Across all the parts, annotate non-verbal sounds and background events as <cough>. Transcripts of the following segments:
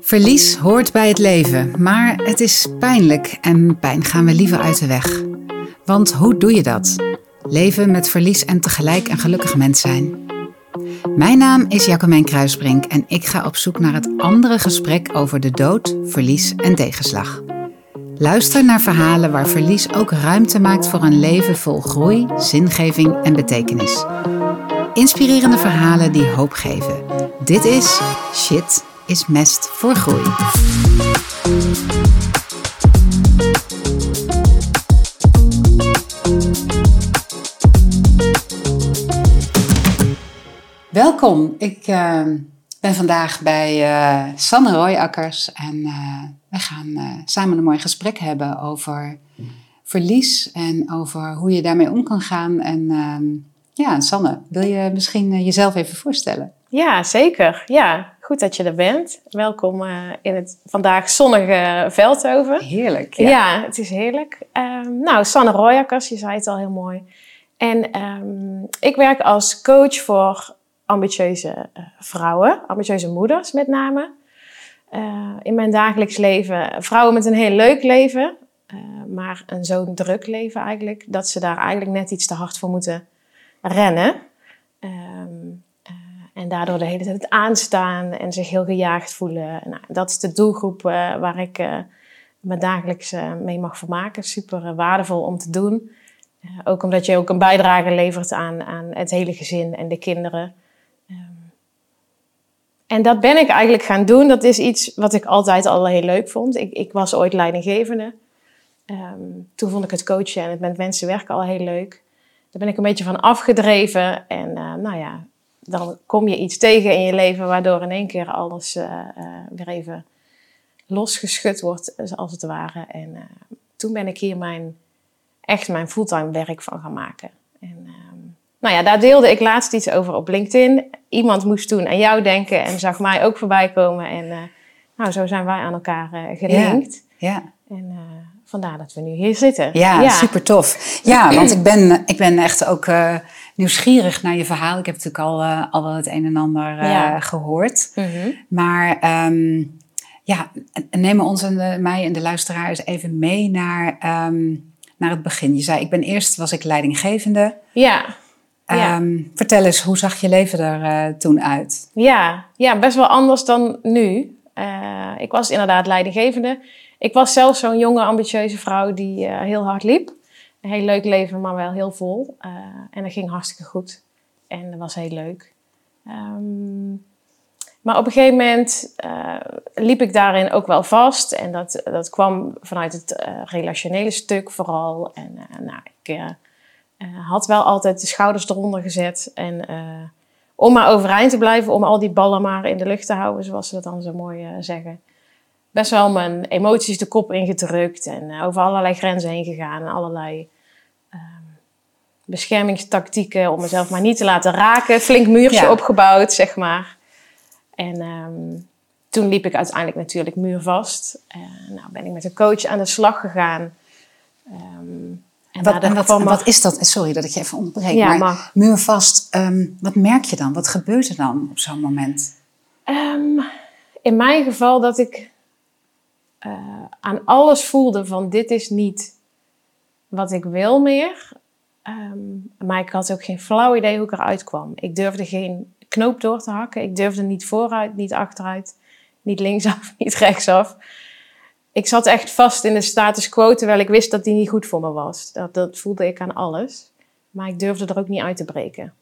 Verlies hoort bij het leven, maar het is pijnlijk en pijn gaan we liever uit de weg. Want hoe doe je dat? Leven met verlies en tegelijk een gelukkig mens zijn. Mijn naam is Jacomijn Kruisbrink en ik ga op zoek naar het andere gesprek over de dood, verlies en tegenslag. Luister naar verhalen waar verlies ook ruimte maakt voor een leven vol groei, zingeving en betekenis. Inspirerende verhalen die hoop geven. Dit is Shit is mest voor groei. Welkom, ik uh, ben vandaag bij uh, Sanne Royakkers en uh, we gaan samen een mooi gesprek hebben over verlies en over hoe je daarmee om kan gaan. En ehm, ja, Sanne, wil je misschien jezelf even voorstellen? Ja, zeker. Ja, goed dat je er bent. Welkom in het vandaag zonnige Veldhoven. Heerlijk. Ja, ja het is heerlijk. Um, nou, Sanne Royakkers, je zei het al heel mooi. En um, ik werk als coach voor ambitieuze uh, vrouwen, ambitieuze moeders met name. Uh, in mijn dagelijks leven vrouwen met een heel leuk leven, uh, maar een zo'n druk leven eigenlijk, dat ze daar eigenlijk net iets te hard voor moeten rennen. En daardoor de hele tijd aanstaan en zich heel gejaagd voelen. Nou, dat is de doelgroep waar ik me dagelijks mee mag vermaken. Super waardevol om te doen. ook omdat je ook een bijdrage levert aan, aan het hele gezin en de kinderen. En dat ben ik eigenlijk gaan doen. Dat is iets wat ik altijd al heel leuk vond. Ik, ik was ooit leidinggevende. Um, toen vond ik het coachen en het met mensen werken al heel leuk. Daar ben ik een beetje van afgedreven. En nou ja, dan kom je iets tegen in je leven waardoor in één keer alles uh, uh, weer even losgeschud wordt, als het ware. En toen ben ik hier mijn, echt mijn fulltime werk van gaan maken. En nou ja, daar deelde ik laatst iets over op LinkedIn. Iemand moest toen aan jou denken en zag mij ook voorbij komen. En uh, nou, zo zijn wij aan elkaar uh, gelinkt. Ja. ja. En uh, vandaar dat we nu hier zitten. Ja, ja, super tof. Ja, want ik ben, ik ben echt ook nieuwsgierig naar je verhaal. Ik heb natuurlijk al, al wel het een en ander ja. gehoord. Mm -hmm. Maar um, ja, neem ons en de, mij en de luisteraars even mee naar, um, naar het begin. Je zei, ik ben eerst was ik leidinggevende. Ja. Ja. Um, vertel eens, hoe zag je leven er uh, toen uit? Ja, ja, best wel anders dan nu. Uh, ik was inderdaad leidinggevende. Ik was zelf zo'n jonge, ambitieuze vrouw die uh, heel hard liep. Heel leuk leven, maar wel heel vol. en dat ging hartstikke goed. En dat was heel leuk. Um, maar op een gegeven moment liep ik daarin ook wel vast. En dat, dat kwam vanuit het relationele stuk vooral. En nou, ik had wel altijd de schouders eronder gezet. En om maar overeind te blijven, om al die ballen maar in de lucht te houden, zoals ze dat dan zo mooi zeggen. Best wel mijn emoties de kop ingedrukt en over allerlei grenzen heen gegaan. En allerlei ehm, beschermingstactieken om mezelf maar niet te laten raken. Flink muurtje ja. opgebouwd, zeg maar. En um, toen liep ik uiteindelijk natuurlijk muurvast. nou ben ik met een coach aan de slag gegaan. Um, en wat, en wat, wat, is dat? Sorry dat ik je even onderbreek. Ja, maar muurvast, um, wat merk je dan? Wat gebeurt er dan op zo'n moment? In mijn geval dat ik uh, aan alles voelde van dit is niet wat ik wil meer. Um, maar ik had ook geen flauw idee hoe ik eruit kwam. Ik durfde geen knoop door te hakken. Ik durfde niet vooruit, niet achteruit, niet linksaf, <laughs> niet rechtsaf ik zat echt vast in de status quo, terwijl ik wist dat die niet goed voor me was. Dat, dat voelde ik aan alles. Maar ik durfde er ook niet uit te breken.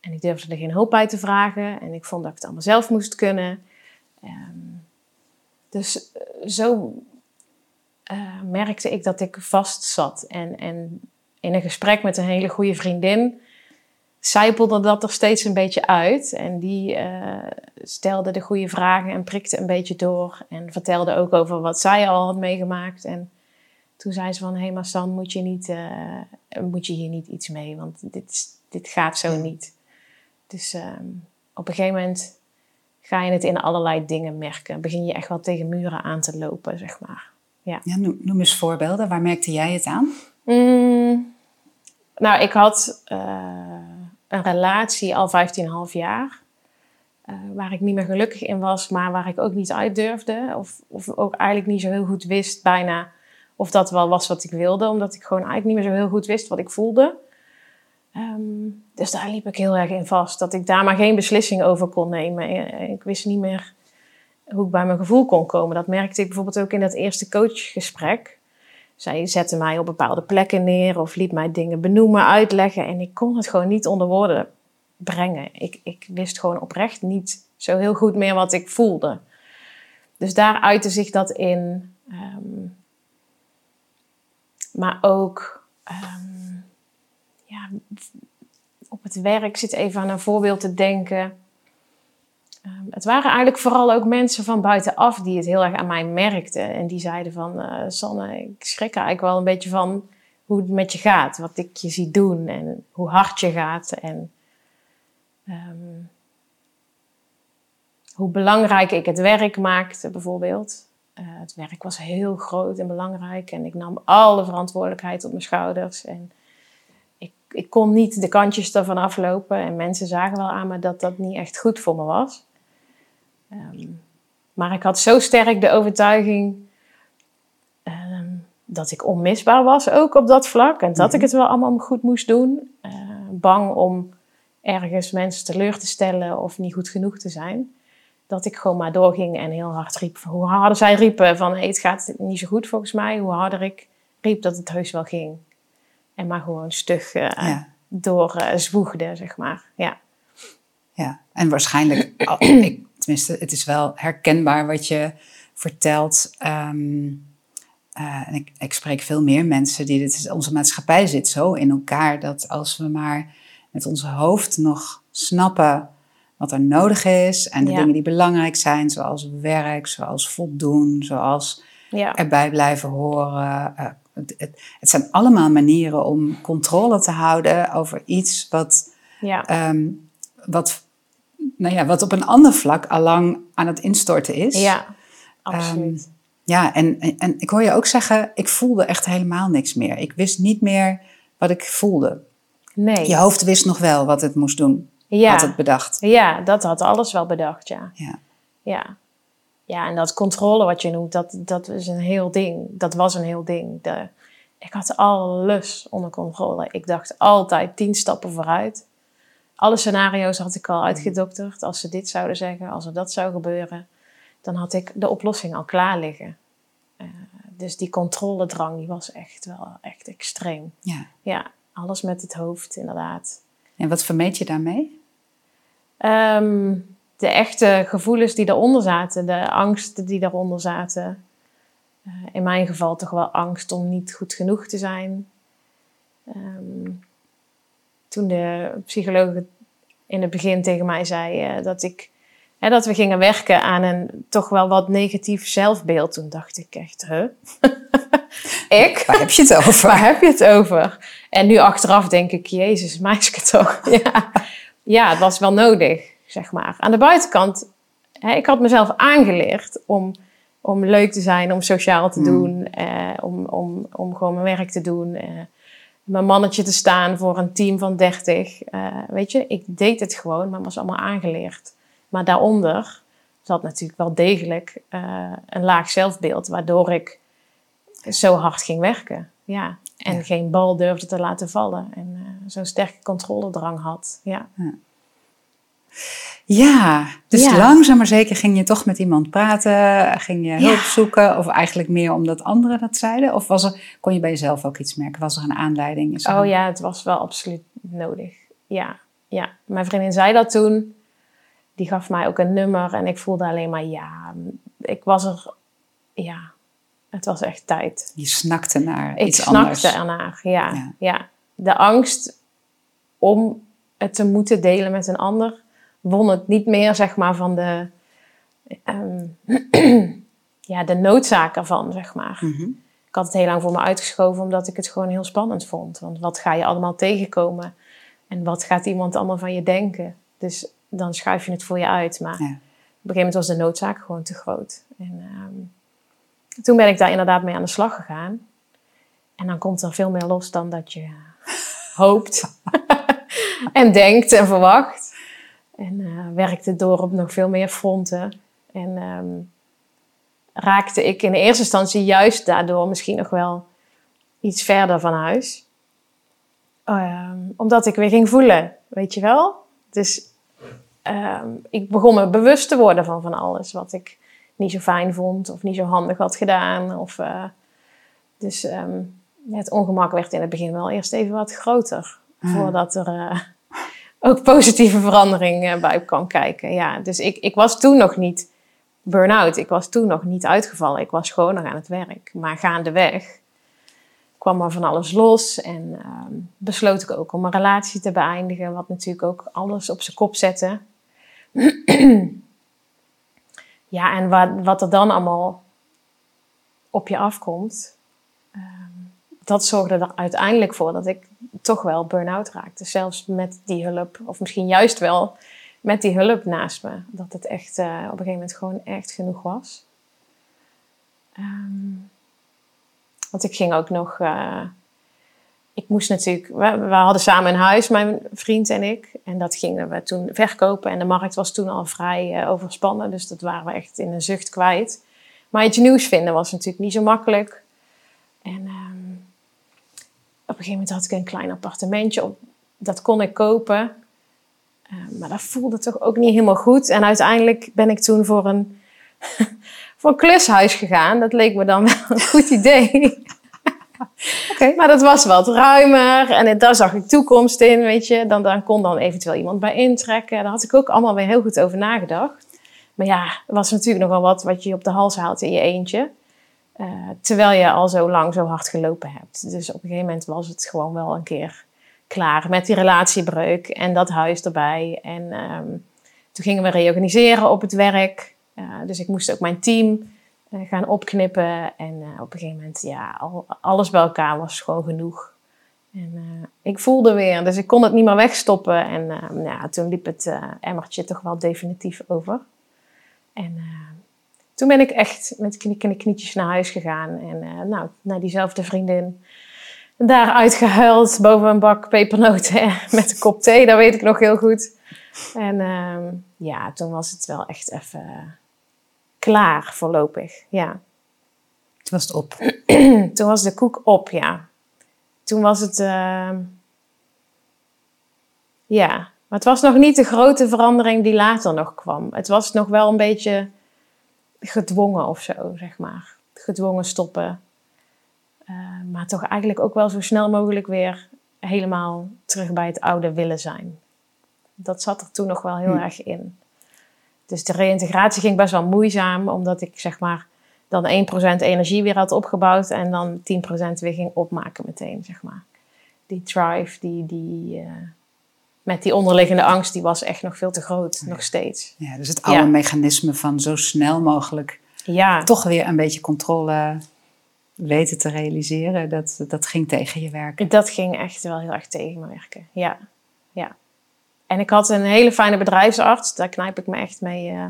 En ik durfde er geen hulp bij te vragen. En ik vond dat ik het allemaal zelf moest kunnen. Um, dus eh, zo uh, merkte ik dat ik vast zat. En, en in een gesprek met een hele goede vriendin zijpelde dat er steeds een beetje uit. En die uh, stelde de goede vragen en prikte een beetje door. En vertelde ook over wat zij al had meegemaakt. En toen zei ze van, hé hey, maar San, moet je, niet, uh, moet je hier niet iets mee? Want dit, dit gaat zo niet. Dus um, op een gegeven moment ga je het in allerlei dingen merken. Begin je echt wel tegen muren aan te lopen, zeg maar. Ja. ja noem, noem eens voorbeelden. Waar merkte jij het aan? Mm, nou, ik had... Uh, een relatie al 15,5 jaar. eh, waar ik niet meer gelukkig in was, maar waar ik ook niet uit durfde. Of, of ook eigenlijk niet zo heel goed wist bijna of dat wel was wat ik wilde, omdat ik gewoon eigenlijk niet meer zo heel goed wist wat ik voelde. Ehm, dus daar liep ik heel erg in vast, dat ik daar maar geen beslissing over kon nemen. Eh, ik wist niet meer hoe ik bij mijn gevoel kon komen. Dat merkte ik bijvoorbeeld ook in dat eerste coachgesprek. Zij zette mij op bepaalde plekken neer of liet mij dingen benoemen, uitleggen. En ik kon het gewoon niet onder woorden brengen. Ik, ik wist gewoon oprecht niet zo heel goed meer wat ik voelde. Dus daar uitte zich dat in. Ehm, maar ook ehm, ja, op het werk zit even aan een voorbeeld te denken. Ehm, het waren eigenlijk vooral ook mensen van buitenaf die het heel erg aan mij merkten. En die zeiden van, uh, Sanne, ik schrik eigenlijk wel een beetje van hoe het met je gaat. Wat ik je zie doen en hoe hard je gaat. En um, hoe belangrijk ik het werk maakte bijvoorbeeld. Uh, het werk was heel groot en belangrijk en ik nam alle verantwoordelijkheid op mijn schouders. En ik, ik kon niet de kantjes ervan aflopen en mensen zagen wel aan me dat dat niet echt goed voor me was. Um, maar ik had zo sterk de overtuiging um, dat ik onmisbaar was ook op dat vlak. En dat ik mhm. het wel allemaal goed moest doen. Uh, bang om ergens mensen teleur te stellen of niet goed genoeg te zijn. Dat ik gewoon maar doorging en heel hard riep. Hoe harder zij riepen van hey, het gaat niet zo goed volgens mij, hoe harder ik riep dat het heus wel ging. En maar gewoon stug uh, ja. door uh, zwoegde, zeg maar. Ja. ja, en waarschijnlijk, <clears throat> ik, tenminste, het is wel herkenbaar wat je vertelt. Um, uh, en ik, ik, spreek veel meer mensen die dit, onze maatschappij zit zo in elkaar dat als we maar met ons hoofd nog snappen wat er nodig is en de dingen die belangrijk zijn, zoals werk, zoals voldoen, zoals ja. erbij blijven horen. Uh, het, het, het, zijn allemaal manieren om controle te houden over iets wat, ja. um, wat, nou ja, wat op een ander vlak allang aan het instorten is. Ja, absoluut. Um, ja, en, en, en ik hoor je ook zeggen, ik voelde echt helemaal niks meer. Ik wist niet meer wat ik voelde. Nee. Je hoofd wist nog wel wat het moest doen. Ja. Had het bedacht. Ja, dat had alles wel bedacht, ja. Ja. Ja, ja en dat controle wat je noemt, dat, dat is een heel ding. Dat was een heel ding. De, ik had alles onder controle. Ik dacht altijd tien stappen vooruit. Alle scenario's had ik al uitgedokterd. Als ze dit zouden zeggen, als er dat zou gebeuren, dan had ik de oplossing al klaar liggen. Uh, dus die controledrang die was echt wel echt extreem. Ja. ja. Alles met het hoofd, inderdaad. En wat vermeed je daarmee? Um, de echte gevoelens die daaronder zaten, de angsten die daaronder zaten. Uh, in mijn geval toch wel angst om niet goed genoeg te zijn. Um, toen de psycholoog in het begin tegen mij zei uh, dat, ik, hè, dat we gingen werken aan een toch wel wat negatief zelfbeeld, toen dacht ik echt, huh? <laughs> ik? Waar heb je het over? <laughs> Waar heb je het over? En nu achteraf denk ik, jezus, meisje toch. <laughs> ja. ja, het was wel nodig, zeg maar. Aan de buitenkant, hè, ik had mezelf aangeleerd om, om leuk te zijn, om sociaal te hmm. doen, eh, om, om, om gewoon mijn werk te doen. Eh, mijn mannetje te staan voor een team van 30. Uh, eh, weet je, ik deed het gewoon, maar was allemaal aangeleerd. Maar daaronder zat natuurlijk wel degelijk uh, een laag zelfbeeld, waardoor ik zo hard ging werken. Ja. En geen bal durfde te laten vallen. En uh, zo'n sterke controledrang had. Ja. ja. Ja, dus ja. langzaam maar zeker ging je toch met iemand praten, ging je hulp zoeken, of eigenlijk meer omdat anderen dat zeiden? Of was er, kon je bij jezelf ook iets merken? Was er een aanleiding? oh ja, het was wel absoluut nodig. Ja, ja, mijn vriendin zei dat toen. Die gaf mij ook een nummer en ik voelde alleen maar ja. Ik was er, ja, het was echt tijd. Je snakte naar ik iets anders. Ik snakte ernaar, ja, ja. ja. De angst om het te moeten delen met een ander won het niet meer, zeg maar, van de, um, <clears throat> ja, de noodzaak ervan, zeg maar. Mhm. Ik had het heel lang voor me uitgeschoven omdat ik het gewoon heel spannend vond. Want wat ga je allemaal tegenkomen? En wat gaat iemand allemaal van je denken? Dus dan schuif je het voor je uit. Maar ja. op een gegeven moment was de noodzaak gewoon te groot. En um, toen ben ik daar inderdaad mee aan de slag gegaan. En dan komt er veel meer los dan dat je hoopt <laughs> <laughs> en denkt en verwacht. En uh, werkte door op nog veel meer fronten. En ehm, raakte ik in eerste instantie juist daardoor misschien nog wel iets verder van huis. Ehm, omdat ik weer ging voelen, weet je wel. Dus ehm, ik begon me bewust te worden van van alles wat ik niet zo fijn vond of niet zo handig had gedaan. Of, uh, dus het ongemak werd in het begin wel eerst even wat groter. Ah. Voordat er uh, ook positieve verandering uh, bij kwam kijken. Ja, dus ik, ik was toen nog niet burn-out. Ik was toen nog niet uitgevallen. Ik was gewoon nog aan het werk. Maar gaandeweg kwam er van alles los. En uh, besloot ik ook om een relatie te beëindigen. Wat natuurlijk ook alles op zijn kop zette. <clears throat> ja, en wat, wat er dan allemaal op je afkomt dat zorgde er uiteindelijk voor dat ik toch wel burn-out raakte. Zelfs met die hulp, of misschien juist wel met die hulp naast me. Dat het echt uh, op een gegeven moment gewoon echt genoeg was. Um, want ik ging ook nog. Uh, ik moest natuurlijk. We, hadden samen een huis, mijn vriend en ik. En dat gingen we toen verkopen. En de markt was toen al vrij uh, overspannen. Dus dat waren we echt in een zucht kwijt. Maar iets nieuws vinden was natuurlijk niet zo makkelijk. En op een gegeven moment had ik een klein appartementje. Op, dat kon ik kopen. Uh, maar dat voelde toch ook niet helemaal goed. En uiteindelijk ben ik toen voor een, <laughs> voor een klushuis gegaan. Dat leek me dan wel een goed idee. <laughs> okay. Maar dat was wat ruimer en daar zag ik toekomst in, weet je. Dan, dan kon dan eventueel iemand bij intrekken. Daar had ik ook allemaal weer heel goed over nagedacht. Maar ja, er was natuurlijk nog wel wat wat je op de hals haalt in je eentje. Uh, terwijl je al zo lang zo hard gelopen hebt. Dus op een gegeven moment was het gewoon wel een keer klaar met die relatiebreuk en dat huis erbij. En um, toen gingen we reorganiseren op het werk. Uh, dus ik moest ook mijn team uh, gaan opknippen. En op een gegeven moment, ja, al, alles bij elkaar was gewoon genoeg. En ik voelde weer, dus ik kon het niet meer wegstoppen. En ja, toen liep het emmertje toch wel definitief over. En toen ben ik echt met knikkende knietjes naar huis gegaan. En uh, nou, naar diezelfde vriendin. Daar uitgehuild boven een bak pepernoten <laughs> met een kop thee. Dat weet ik nog heel goed. En uh, ja, toen was het wel echt even klaar voorlopig. Ja. Toen was het op? <clears throat> toen was de koek op, ja. Toen was het... Uh, ja, maar het was nog niet de grote verandering die later nog kwam. Het was nog wel een beetje gedwongen of zo, zeg maar. Gedwongen stoppen. Uh, maar toch eigenlijk ook wel zo snel mogelijk weer helemaal terug bij het oude willen zijn. Dat zat er toen nog wel heel hm. erg in. Dus de reïntegratie ging best wel moeizaam, omdat ik zeg maar dan 1% energie weer had opgebouwd en dan 10% weer ging opmaken meteen, zeg maar. Die drive, die, die, uh, met die onderliggende angst, die was echt nog veel te groot, nog steeds. Ja, dus het oude mechanisme van zo snel mogelijk ja. toch weer een beetje controle weten te realiseren, dat, dat ging tegen je werken. Dat ging echt wel heel erg tegen me werken, ja. ja. En ik had een hele fijne bedrijfsarts, daar knijp ik me echt mee uh,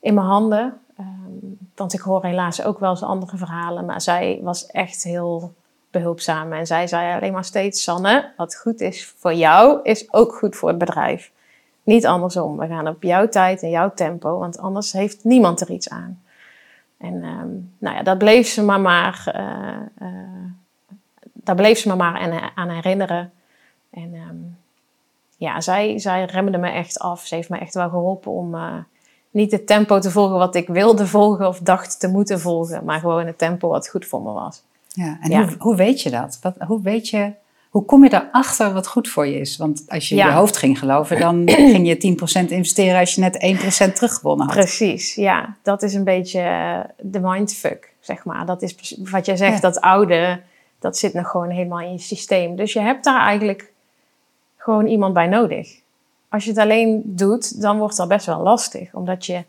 in mijn handen. Um, want ik hoor helaas ook wel eens andere verhalen, maar zij was echt heel behulpzaam. En zij zei alleen maar steeds: Sanne, wat goed is voor jou, is ook goed voor het bedrijf. Niet andersom. We gaan op jouw tijd en jouw tempo, want anders heeft niemand er iets aan. En um, nou ja, dat bleef ze maar maar, uh, uh, daar bleef ze me maar aan, herinneren. En um, ja, zij, zij remde me echt af. Ze heeft me echt wel geholpen om uh, niet het tempo te volgen wat ik wilde volgen of dacht te moeten volgen, maar gewoon het tempo wat goed voor me was. Ja, en Hoe, hoe weet je dat? Wat, hoe weet je, hoe kom je erachter wat goed voor je is? Want als je ja. je hoofd ging geloven, dan <clears throat> ging je 10% investeren als je net 1% teruggewonnen had. Precies, ja. Dat is een beetje eh, de mindfuck, zeg maar. Dat is wat jij zegt, dat oude, dat zit nog gewoon helemaal in je systeem. Dus je hebt daar eigenlijk gewoon iemand bij nodig. Als je het alleen doet, dan wordt dat best wel lastig. Omdat je,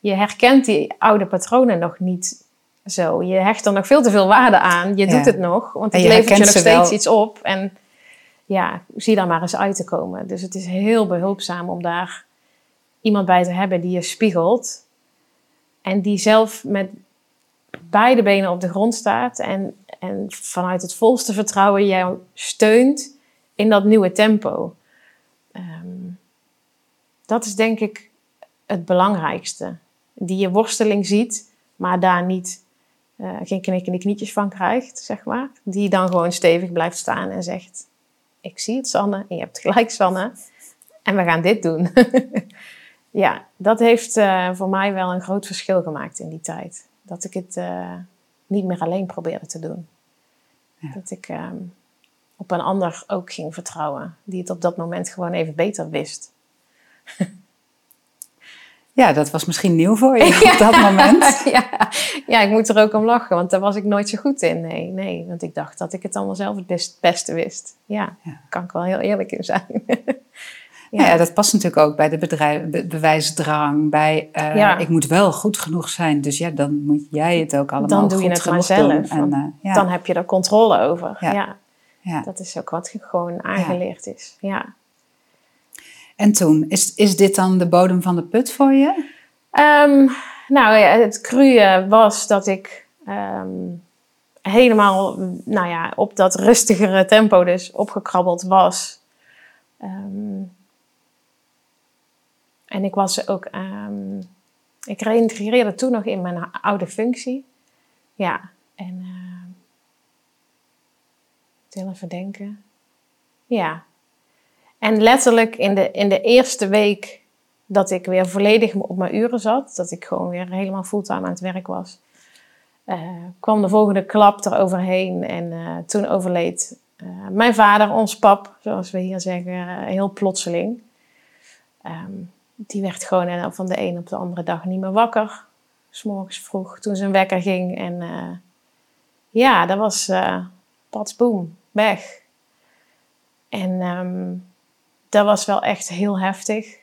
je herkent die oude patronen nog niet zo. Je hecht er nog veel te veel waarde aan. Je doet het nog, want het levert je nog steeds iets op. En ja, zie daar maar eens uit te komen. Dus het is heel behulpzaam om daar iemand bij te hebben die je spiegelt. En die zelf met beide benen op de grond staat. En, en vanuit het volste vertrouwen jou steunt in dat nieuwe tempo. Um, dat is denk ik het belangrijkste. Die je worsteling ziet, maar daar niet uh, geen knikkende knietjes van krijgt, zeg maar. Die dan gewoon stevig blijft staan en zegt: Ik zie het, Sanne, en je hebt gelijk, Sanne. En we gaan dit doen. <laughs> ja, dat heeft uh, voor mij wel een groot verschil gemaakt in die tijd. Dat ik het uh, niet meer alleen probeerde te doen. Ja. Dat ik um, op een ander ook ging vertrouwen, die het op dat moment gewoon even beter wist. <laughs> Ja, dat was misschien nieuw voor je <laughs> op dat moment. <laughs> ja. ja, ik moet er ook om lachen, want daar was ik nooit zo goed in. Nee, nee, want ik dacht dat ik het allemaal zelf het beste wist. Ja, ja. kan ik wel heel eerlijk in zijn. <laughs> ja. ja. dat past natuurlijk ook bij de bedrijf, bewijsdrang, bij uh, ik moet wel goed genoeg zijn. Dus ja, dan moet jij het ook allemaal dan doe je het maar zelf. En, uh, ja. Dan heb je er controle over. Ja. Ja. dat is ook wat gewoon aangeleerd is. Ja. En toen, is, is dit dan de bodem van de put voor je? Um, nou ja, het cruë was dat ik um, helemaal nou ja, op dat rustigere tempo dus opgekrabbeld was. Um, en ik was ook, ik reïntegreerde toen nog in mijn oude functie. Ja, en uh, even denken. Ja, en letterlijk in de, in de eerste week dat ik weer volledig op mijn uren zat, dat ik gewoon weer helemaal fulltime aan het werk was, uh, kwam de volgende klap eroverheen. En uh, toen overleed uh, mijn vader, ons pap, zoals we hier zeggen, heel plotseling. Um, die werd gewoon van de een op de andere dag niet meer wakker. S'morgens vroeg, toen zijn wekker ging. En ja, dat was uh, boom, weg. En um, dat was wel echt heel heftig.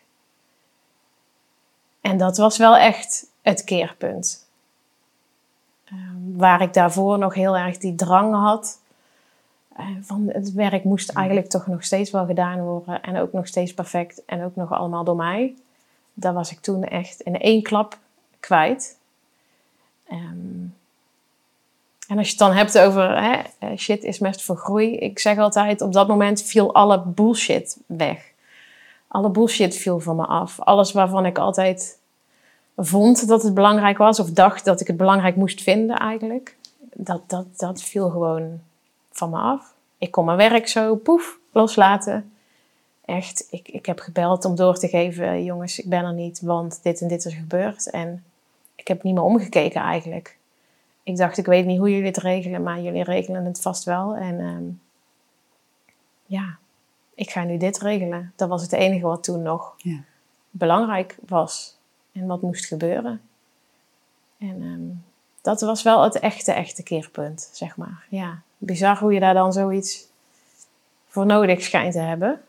En dat was wel echt het keerpunt. Um, waar ik daarvoor nog heel erg die drang had. Uh, van het werk moest eigenlijk toch nog steeds wel gedaan worden. En ook nog steeds perfect. En ook nog allemaal door mij. Daar was ik toen echt in één klap kwijt. Um, en als je het dan hebt over hè, eh, shit is mest voor groei. Ik zeg altijd, op dat moment viel alle bullshit weg. Alle bullshit viel van me af. Alles waarvan ik altijd vond dat het belangrijk was, of dacht dat ik het belangrijk moest vinden eigenlijk. Dat, dat, dat viel gewoon van me af. Ik kon mijn werk zo poef loslaten. Echt, ik, ik heb gebeld om door te geven, jongens, ik ben er niet, want dit en dit is gebeurd. En ik heb niet meer omgekeken eigenlijk ik dacht, ik weet niet hoe jullie het regelen, maar jullie regelen het vast wel. En ehm, ja, ik ga nu dit regelen. Dat was het enige wat toen nog ja. belangrijk was en wat moest gebeuren. En ehm, dat was wel het echte, echte keerpunt, zeg maar. Ja, bizar hoe je daar dan zoiets voor nodig schijnt te hebben.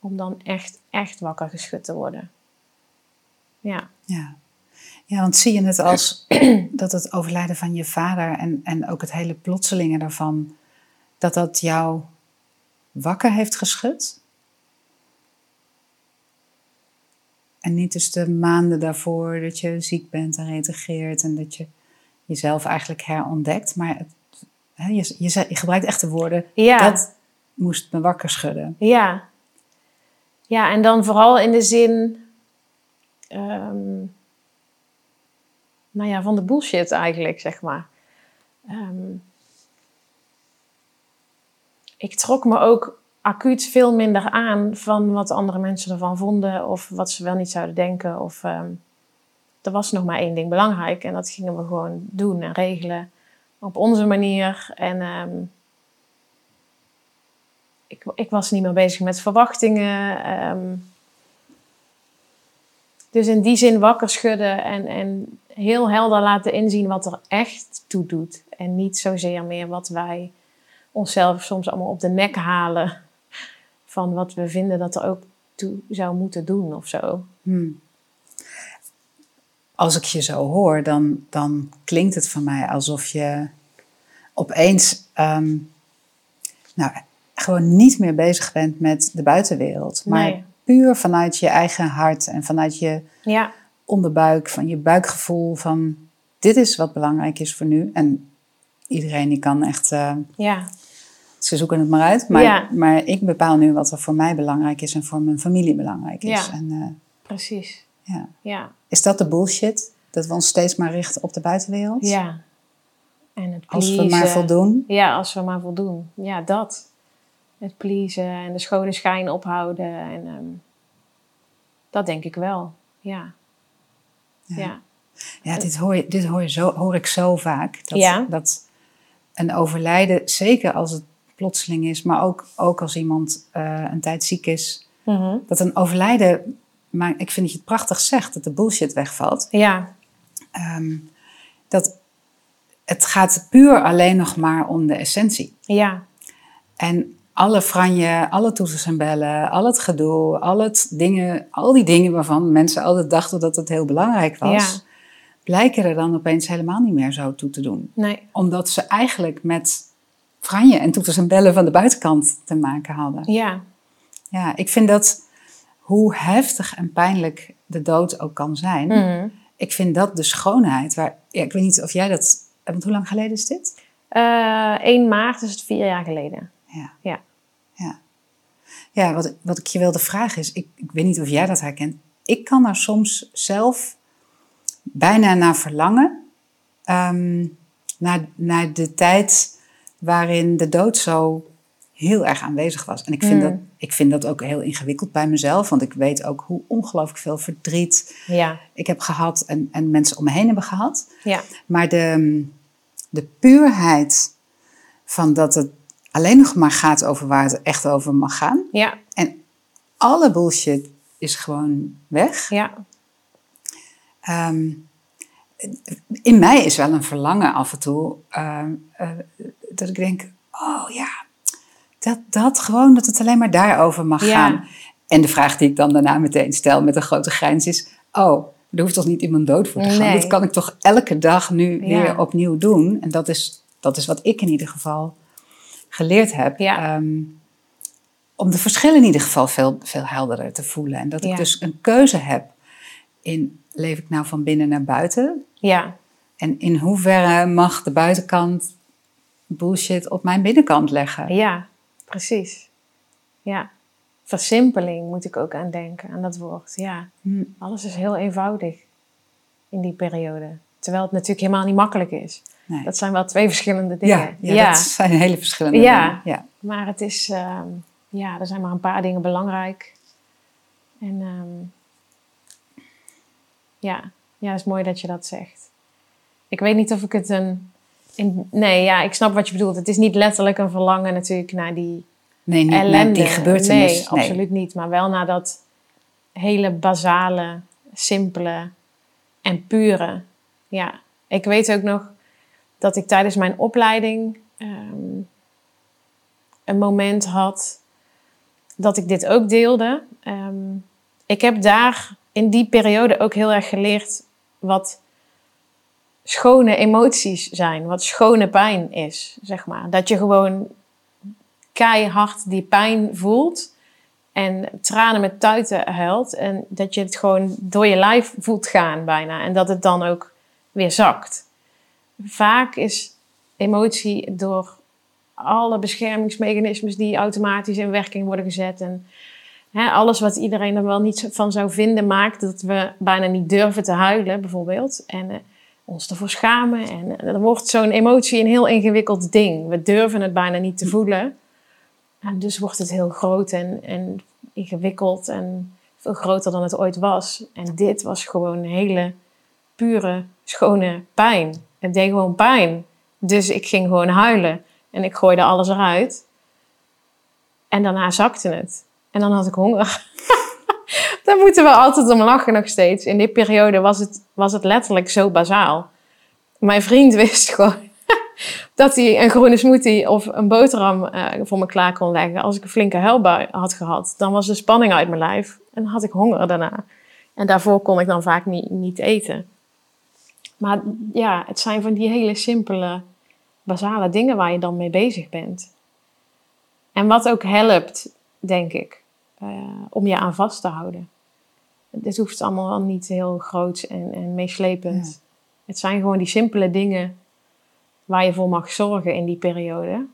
Om dan echt, echt wakker geschud te worden. Ja. Ja. Ja, want zie je het als <clears throat> dat het overlijden van je vader en, en ook het hele plotselinge daarvan, dat dat jou wakker heeft geschud? En niet dus de maanden daarvoor dat je ziek bent en reïntegreert en dat je jezelf eigenlijk herontdekt. Maar het, je, je, je, gebruikt echt de woorden, ja. dat moest me wakker schudden. Ja. Ja, en dan vooral in de zin... Ehm, nou ja, van de bullshit eigenlijk, zeg maar. Ehm, ik trok me ook acuut veel minder aan van wat andere mensen ervan vonden of wat ze wel niet zouden denken. Of um, er was nog maar één ding belangrijk en dat gingen we gewoon doen en regelen op onze manier. En ehm, ik, ik, was niet meer bezig met verwachtingen. dus in die zin wakker schudden en, en heel helder laten inzien wat er echt toe doet. En niet zozeer meer wat wij onszelf soms allemaal op de nek halen. Van wat we vinden dat er ook toe zou moeten doen of zo. Hmm. Als ik je zo hoor, dan, dan klinkt het voor mij alsof je opeens ehm, nou, gewoon niet meer bezig bent met de buitenwereld. Maar puur vanuit je eigen hart en vanuit je ja onderbuik, van je buikgevoel van dit is wat belangrijk is voor nu. En iedereen die kan echt, uh, ja. ze zoeken het maar uit. Maar, maar ik bepaal nu wat er voor mij belangrijk is en voor mijn familie belangrijk is. Ja. En uh, precies. Ja. Ja, Is dat de bullshit? Dat we ons steeds maar richten op de buitenwereld? ja. En het Als we maar pleasen. voldoen? Ja, als we maar voldoen. Ja, dat. Het pleasen en de schone schijn ophouden. En ehm, dat denk ik wel. Ja. Ja. Ja, dit hoor, je, dit hoor, je zo, hoor ik zo vaak. Dat, dat een overlijden, zeker als het plotseling is, maar ook, ook als iemand eh, een tijd ziek is, Mhm. dat een overlijden, maar ik vind dat je het prachtig zegt, dat de bullshit wegvalt. Ja. Ehm, dat het gaat puur alleen nog maar om de essentie. Ja. En alle franje, alle toeters en bellen, al het gedoe, al, het dingen, al die dingen waarvan mensen altijd dachten dat het heel belangrijk was, Ja. blijken er dan opeens helemaal niet meer zo toe te doen. Nee. Omdat ze eigenlijk met franje en toeters en bellen van de buitenkant te maken hadden. Ja. Ja, ik vind dat, hoe heftig en pijnlijk de dood ook kan zijn, Mhm. ik vind dat de schoonheid. Waar, ja, ik weet niet of jij dat, want hoe lang geleden is dit? Eh, 1 maart is het vier jaar geleden. Ja. Ja, ja wat, wat ik je wilde vragen is, ik, ik weet niet of jij dat herkent. Ik kan er soms zelf bijna naar verlangen. ehm, naar, naar de tijd waarin de dood zo heel erg aanwezig was. En ik vind, Mm. dat, ik vind dat ook heel ingewikkeld bij mezelf. Want ik weet ook hoe ongelooflijk veel verdriet Ja. ik heb gehad en, en mensen om me heen hebben gehad. Ja. Maar de, de puurheid van dat het alleen nog maar gaat over waar het echt over mag gaan. Ja. En alle bullshit is gewoon weg. Ja. Ehm, in mij is wel een verlangen af en toe ehm, eh, dat ik denk, oh ja, dat, dat gewoon, dat het alleen maar daarover mag Ja. gaan. En de vraag die ik dan daarna meteen stel met een grote grijns is, oh, er hoeft toch niet iemand dood voor te gaan? Nee. Dat kan ik toch elke dag nu Ja. weer opnieuw doen? En dat is, dat is wat ik in ieder geval geleerd heb. Ja. Ehm, om de verschillen in ieder geval veel, veel helderder te voelen. En dat ik dus een keuze heb in leef ik nou van binnen naar buiten? Ja. En in hoeverre mag de buitenkant bullshit op mijn binnenkant leggen? Ja. Precies. Ja. Versimpeling moet ik ook aan denken, aan dat woord. Ja. Hm, Alles is heel eenvoudig in die periode. Terwijl het natuurlijk helemaal niet makkelijk is. Nee. Dat zijn wel twee verschillende dingen. ja, ja, dat zijn hele verschillende Ja. dingen. Ja. Maar het is, ehm, ja, er zijn maar een paar dingen belangrijk. En ehm, ja. ja, het is mooi dat je dat zegt. Ik weet niet of ik het een. In, nee, ja, ik snap wat je bedoelt. Het is niet letterlijk een verlangen natuurlijk naar die Nee, niet naar ellende. die gebeurtenis. Nee, absoluut niet. Maar wel naar dat hele basale, simpele en pure. Ja, ik weet ook nog dat ik tijdens mijn opleiding ehm, een moment had dat ik dit ook deelde. Ehm, ik heb daar in die periode ook heel erg geleerd wat schone emoties zijn, wat schone pijn is, zeg maar. Dat je gewoon keihard die pijn voelt en tranen met tuiten huilt en dat je het gewoon door je lijf voelt gaan bijna en dat het dan ook weer zakt. Vaak is emotie door alle beschermingsmechanismes die automatisch in werking worden gezet en hè, alles wat iedereen er wel niet van zou vinden maakt dat we bijna niet durven te huilen bijvoorbeeld en eh, ons ervoor schamen en er wordt zo'n emotie een heel ingewikkeld ding. We durven het bijna niet te voelen. En dus wordt het heel groot en, en ingewikkeld en veel groter dan het ooit was. En dit was gewoon een hele pure, schone pijn. Het deed gewoon pijn. Dus ik ging gewoon huilen en ik gooide alles eruit. En daarna zakte het. En dan had ik honger. <laughs> Daar moeten we altijd om lachen nog steeds. In die periode was het, was het letterlijk zo bazaal. Mijn vriend wist <laughs> gewoon dat hij een groene smoothie of een boterham eh, voor me klaar kon leggen. Als ik een flinke huilbui had gehad, dan was de spanning uit mijn lijf. En dan had ik honger daarna. En daarvoor kon ik dan vaak niet, niet eten. Maar ja, het zijn van die hele simpele, basale dingen waar je dan mee bezig bent. En wat ook helpt, denk ik, eh, om je aan vast te houden. Dit hoeft allemaal niet heel groot en, en meeslepend. Ja. Het zijn gewoon die simpele dingen waar je voor mag zorgen in die periode.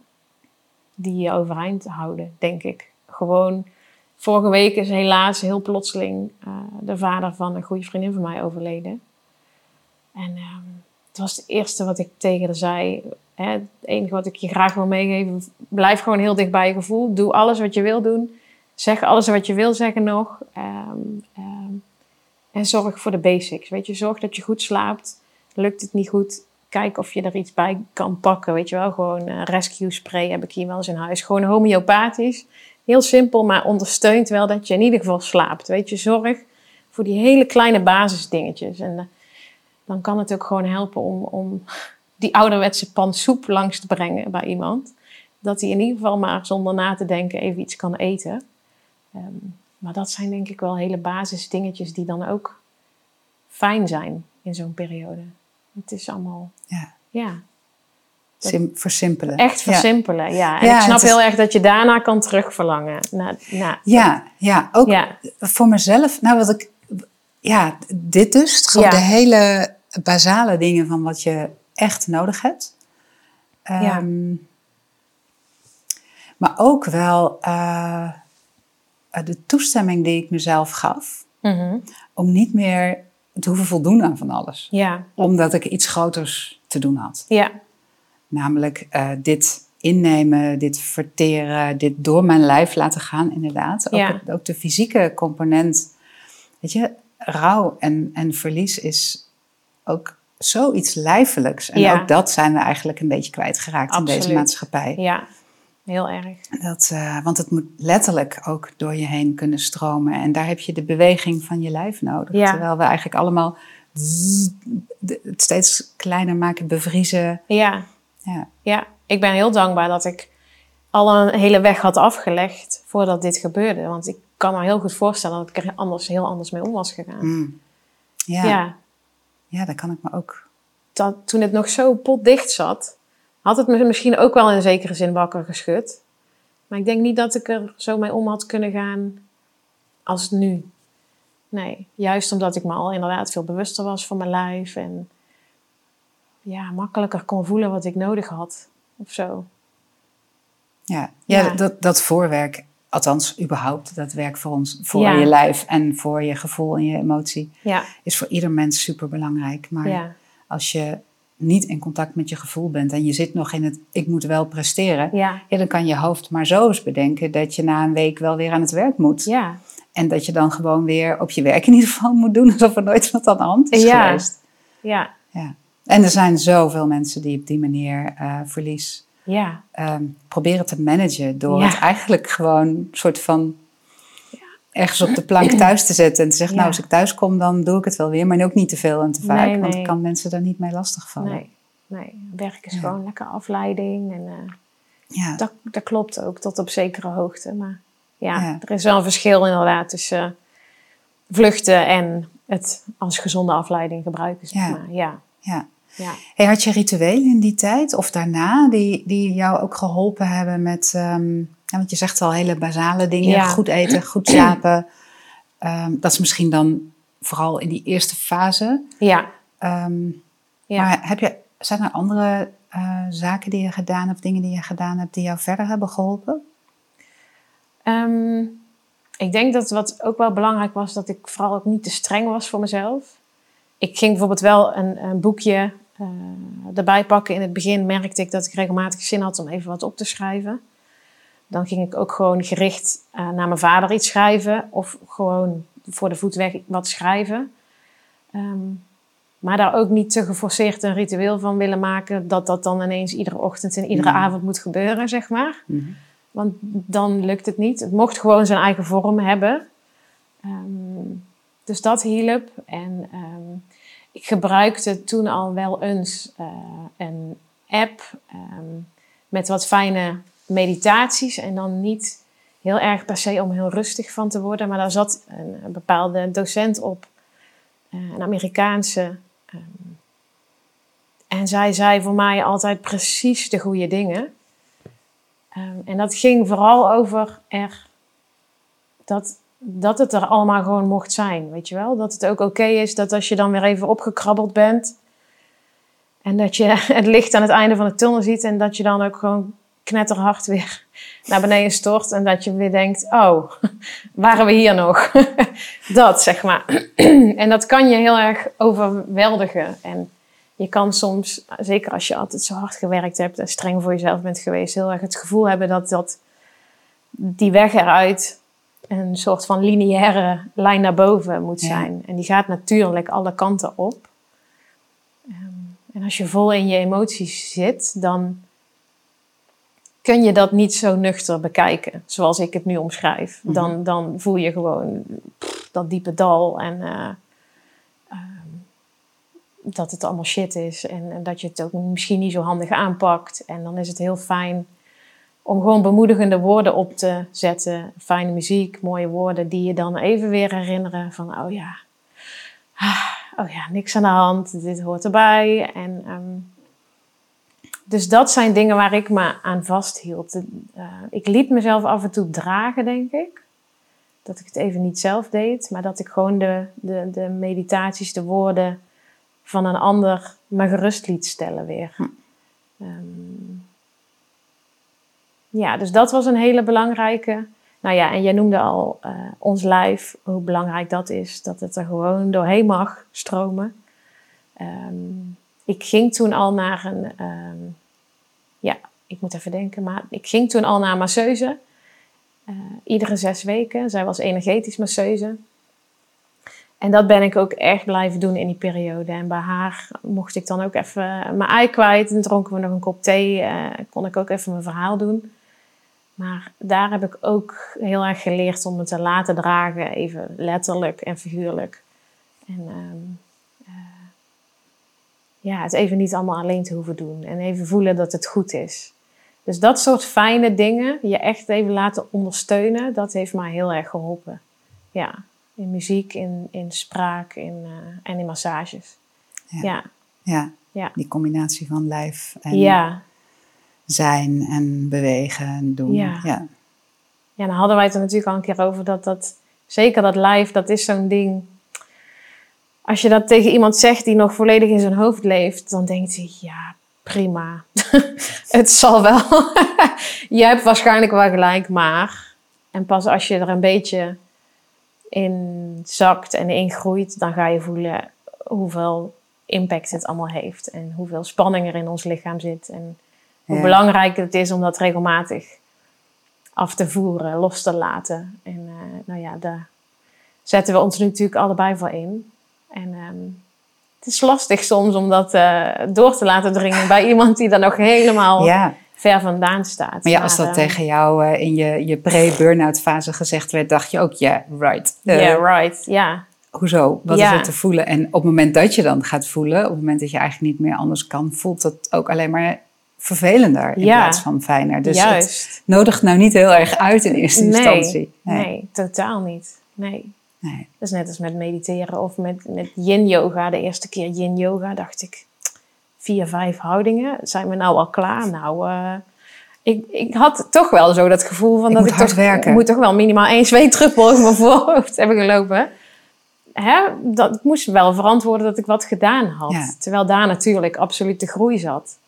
Die je overeind houden, denk ik. Gewoon vorige week is helaas heel plotseling eh, de vader van een goede vriendin van mij overleden. En ehm, het was het eerste wat ik tegen haar zei. Hè, het enige wat ik je graag wil meegeven, blijf gewoon heel dicht bij je gevoel. Doe alles wat je wil doen. Zeg alles wat je wil zeggen nog. Ehm, ehm, en zorg voor de basics. Weet je, zorg dat je goed slaapt. Lukt het niet goed, kijk of je er iets bij kan pakken. Weet je wel, gewoon uh, rescue spray heb ik hier wel eens in huis. Gewoon homeopathisch. Heel simpel, maar ondersteunt wel dat je in ieder geval slaapt. Weet je, zorg voor die hele kleine basisdingetjes. En uh, dan kan het ook gewoon helpen om, om die ouderwetse pan soep langs te brengen bij iemand. Dat hij in ieder geval maar zonder na te denken even iets kan eten. Um, maar dat zijn denk ik wel hele basisdingetjes die dan ook fijn zijn in zo'n periode. Het is allemaal. Ja. ja Sim versimpelen. Echt versimpelen, ja. ja. En ja, ik snap heel erg dat je daarna kan terugverlangen. Na, na, ja, ja, ook ja. voor mezelf. Nou, wat ik. Ja, dit dus. Gewoon de hele basale dingen van wat je echt nodig hebt. Um, maar ook wel uh, de toestemming die ik mezelf gaf. Mm -hmm. Om niet meer te hoeven voldoen aan van alles. Ja. Omdat ik iets groters te doen had. Ja. Namelijk uh, dit innemen, dit verteren, dit door mijn lijf laten gaan, inderdaad. Ook, ja. ook de fysieke component. Weet je, rouw en, en verlies is ook zoiets lijfelijks. En Ja. ook dat zijn we eigenlijk een beetje kwijtgeraakt in deze maatschappij. Ja, heel erg. Dat, eh, want het moet letterlijk ook door je heen kunnen stromen. En daar heb je de beweging van je lijf nodig. Ja. Terwijl we eigenlijk allemaal het steeds kleiner maken, bevriezen. Ja, Ja, ja. Ik ben heel dankbaar dat ik al een hele weg had afgelegd voordat dit gebeurde. Want ik kan me heel goed voorstellen dat ik er anders, heel anders mee om was gegaan. Mm. ja. ja. ja. daar kan ik me ook. dat toen het nog zo potdicht zat, had het me misschien ook wel in zekere zin wakker geschud. Maar ik denk niet dat ik er zo mee om had kunnen gaan als nu. Nee, juist omdat ik me al inderdaad veel bewuster was van mijn lijf en ja, makkelijker kon voelen wat ik nodig had of zo. Ja, ja, Ja. Dat, dat voorwerk, althans überhaupt, dat werk voor ons, voor Ja. je lijf en voor je gevoel en je emotie, Ja, is voor ieder mens super belangrijk. Maar ja, als je niet in contact met je gevoel bent en je zit nog in het ik moet wel presteren, ja, dan kan je hoofd maar zo eens bedenken dat je na een week wel weer aan het werk moet. ja, En dat je dan gewoon weer op je werk in ieder geval moet doen <laughs> alsof er nooit wat aan de hand is geweest. ja, Ja. En er zijn zoveel mensen die op die manier eh, verlies ja, ehm, proberen te managen door Ja. het eigenlijk gewoon een soort van ergens op de plank thuis te zetten en te zeggen, nou als ik thuis kom dan doe ik het wel weer, maar ook niet te veel en te vaak, Nee, want ik kan mensen daar niet mee lastigvallen. nee, nee. Werk is gewoon lekker afleiding en... eh, Ja. Dat, dat klopt ook, tot op zekere hoogte. Maar ja, er is wel een verschil inderdaad tussen vluchten en het als gezonde afleiding gebruiken. Zeg maar. ja, ja. Ja. Hey, had je rituelen in die tijd of daarna die, die jou ook geholpen hebben met, ehm, ja, want je zegt al hele basale dingen, Ja. goed eten, goed <clears throat> slapen. Ehm, dat is misschien dan vooral in die eerste fase. ja, Ehm, ja. Maar heb je, zijn er andere eh, zaken die je gedaan hebt, dingen die je gedaan hebt, die jou verder hebben geholpen? Ik denk dat wat ook wel belangrijk was, dat ik vooral ook niet te streng was voor mezelf. Ik ging bijvoorbeeld wel een, een boekje eh, erbij pakken. In het begin merkte ik dat ik regelmatig zin had om even wat op te schrijven. Dan ging ik ook gewoon gericht eh, naar mijn vader iets schrijven. Of gewoon voor de voet weg wat schrijven. Ehm, maar daar ook niet te geforceerd een ritueel van willen maken. Dat dat dan ineens iedere ochtend en iedere Mhm. avond moet gebeuren, zeg maar. Want dan lukt het niet. Het mocht gewoon zijn eigen vorm hebben. Ehm, dus dat hielp. En ehm, ik gebruikte toen al wel eens eh, een app ehm, met wat fijne meditaties. En dan niet heel erg per se om heel rustig van te worden. Maar daar zat een, bepaalde docent op. eh, een Amerikaanse. ehm, en zij zei voor mij altijd precies de goede dingen. Ehm, en dat ging vooral over er dat, dat het er allemaal gewoon mocht zijn, weet je wel? Dat het ook oké is dat als je dan weer even opgekrabbeld bent en dat je <laughs> het licht aan het einde van de tunnel ziet en dat je dan ook gewoon knetterhard weer <laughs> naar beneden stort. En dat je weer denkt, oh, <laughs> waren we hier nog? dat, zeg maar. <clears throat> en dat kan je heel erg overweldigen. En je kan soms, zeker als je altijd zo hard gewerkt hebt en streng voor jezelf bent geweest, heel erg het gevoel hebben dat, dat die weg eruit een soort van lineaire lijn naar boven moet zijn. En die gaat natuurlijk alle kanten op. Ehm, en als je vol in je emoties zit, dan kun je dat niet zo nuchter bekijken, zoals ik het nu omschrijf. Mhm. dan, dan voel je gewoon dat diepe dal en uh, dat het allemaal shit is en, en, dat je het ook misschien niet zo handig aanpakt. En dan is het heel fijn om gewoon bemoedigende woorden op te zetten, fijne muziek, mooie woorden die je dan even weer herinneren van, oh ja, ah, oh ja, niks aan de hand, dit hoort erbij. En um, dus dat zijn dingen waar ik me aan vasthield. Uh, ik liet mezelf af en toe dragen, denk ik. Dat ik het even niet zelf deed, maar dat ik gewoon de, de, de meditaties, de woorden van een ander me gerust liet stellen weer. Hm. Um, ja, dus dat was een hele belangrijke. Nou ja, en jij noemde al uh, ons lijf, hoe belangrijk dat is. Dat het er gewoon doorheen mag stromen. Um, ik ging toen al naar een, um, ja, ik moet even denken, maar ik ging toen al naar een masseuse. Uh, iedere zes weken. Zij was energetisch masseuse. En dat ben ik ook echt blijven doen in die periode. En bij haar mocht ik dan ook even mijn ei kwijt. En dronken we nog een kop thee. Uh, kon ik ook even mijn verhaal doen. Maar daar heb ik ook heel erg geleerd om me te laten dragen. Even letterlijk en figuurlijk. En um, ja, het even niet allemaal alleen te hoeven doen. En even voelen dat het goed is. Dus dat soort fijne dingen, je echt even laten ondersteunen, dat heeft mij heel erg geholpen. Ja, in muziek, in, in spraak in, uh, en in massages. Ja. Ja. ja. ja. die combinatie van lijf en ja. Zijn en bewegen en doen. Ja. ja. Ja, dan hadden wij het er natuurlijk al een keer over dat dat, zeker dat lijf, dat is zo'n ding als je dat tegen iemand zegt die nog volledig in zijn hoofd leeft, dan denkt hij, ja, prima. <laughs> het zal wel. <laughs> je hebt waarschijnlijk wel gelijk, maar. En pas als je er een beetje in zakt en ingroeit, dan ga je voelen hoeveel impact het allemaal heeft. En hoeveel spanning er in ons lichaam zit. En hoe belangrijk het is om dat regelmatig af te voeren, los te laten. En uh, nou ja, daar zetten we ons nu natuurlijk allebei voor in. En um, het is lastig soms om dat uh, door te laten dringen bij <laughs> iemand die dan nog helemaal ja. ver vandaan staat. Maar ja, als dat uh, tegen jou uh, in je, je pre-burnout fase gezegd werd, dacht je ook, ja, yeah, right. Ja, yeah, right, ja. Hoezo? Wat is er te voelen? En op het moment dat je dan gaat voelen, op het moment dat je eigenlijk niet meer anders kan, voelt dat ook alleen maar vervelender in ja. plaats van fijner. Dus Juist. het nodigt nou niet heel erg uit in eerste nee, instantie. Nee. nee, totaal niet. Nee. Nee. Dat is net als met mediteren of met, met yin yoga. De eerste keer yin yoga dacht ik, vier, vijf houdingen. Zijn we nou al klaar? Nou, uh, ik, ik had toch wel zo dat gevoel van ik dat ik toch, werken. moet toch wel minimaal één zweetdruppel over mijn voorhoofd hebben gelopen. Hè? Dat, ik moest wel verantwoorden dat ik wat gedaan had. Ja. Terwijl daar natuurlijk absoluut de groei zat.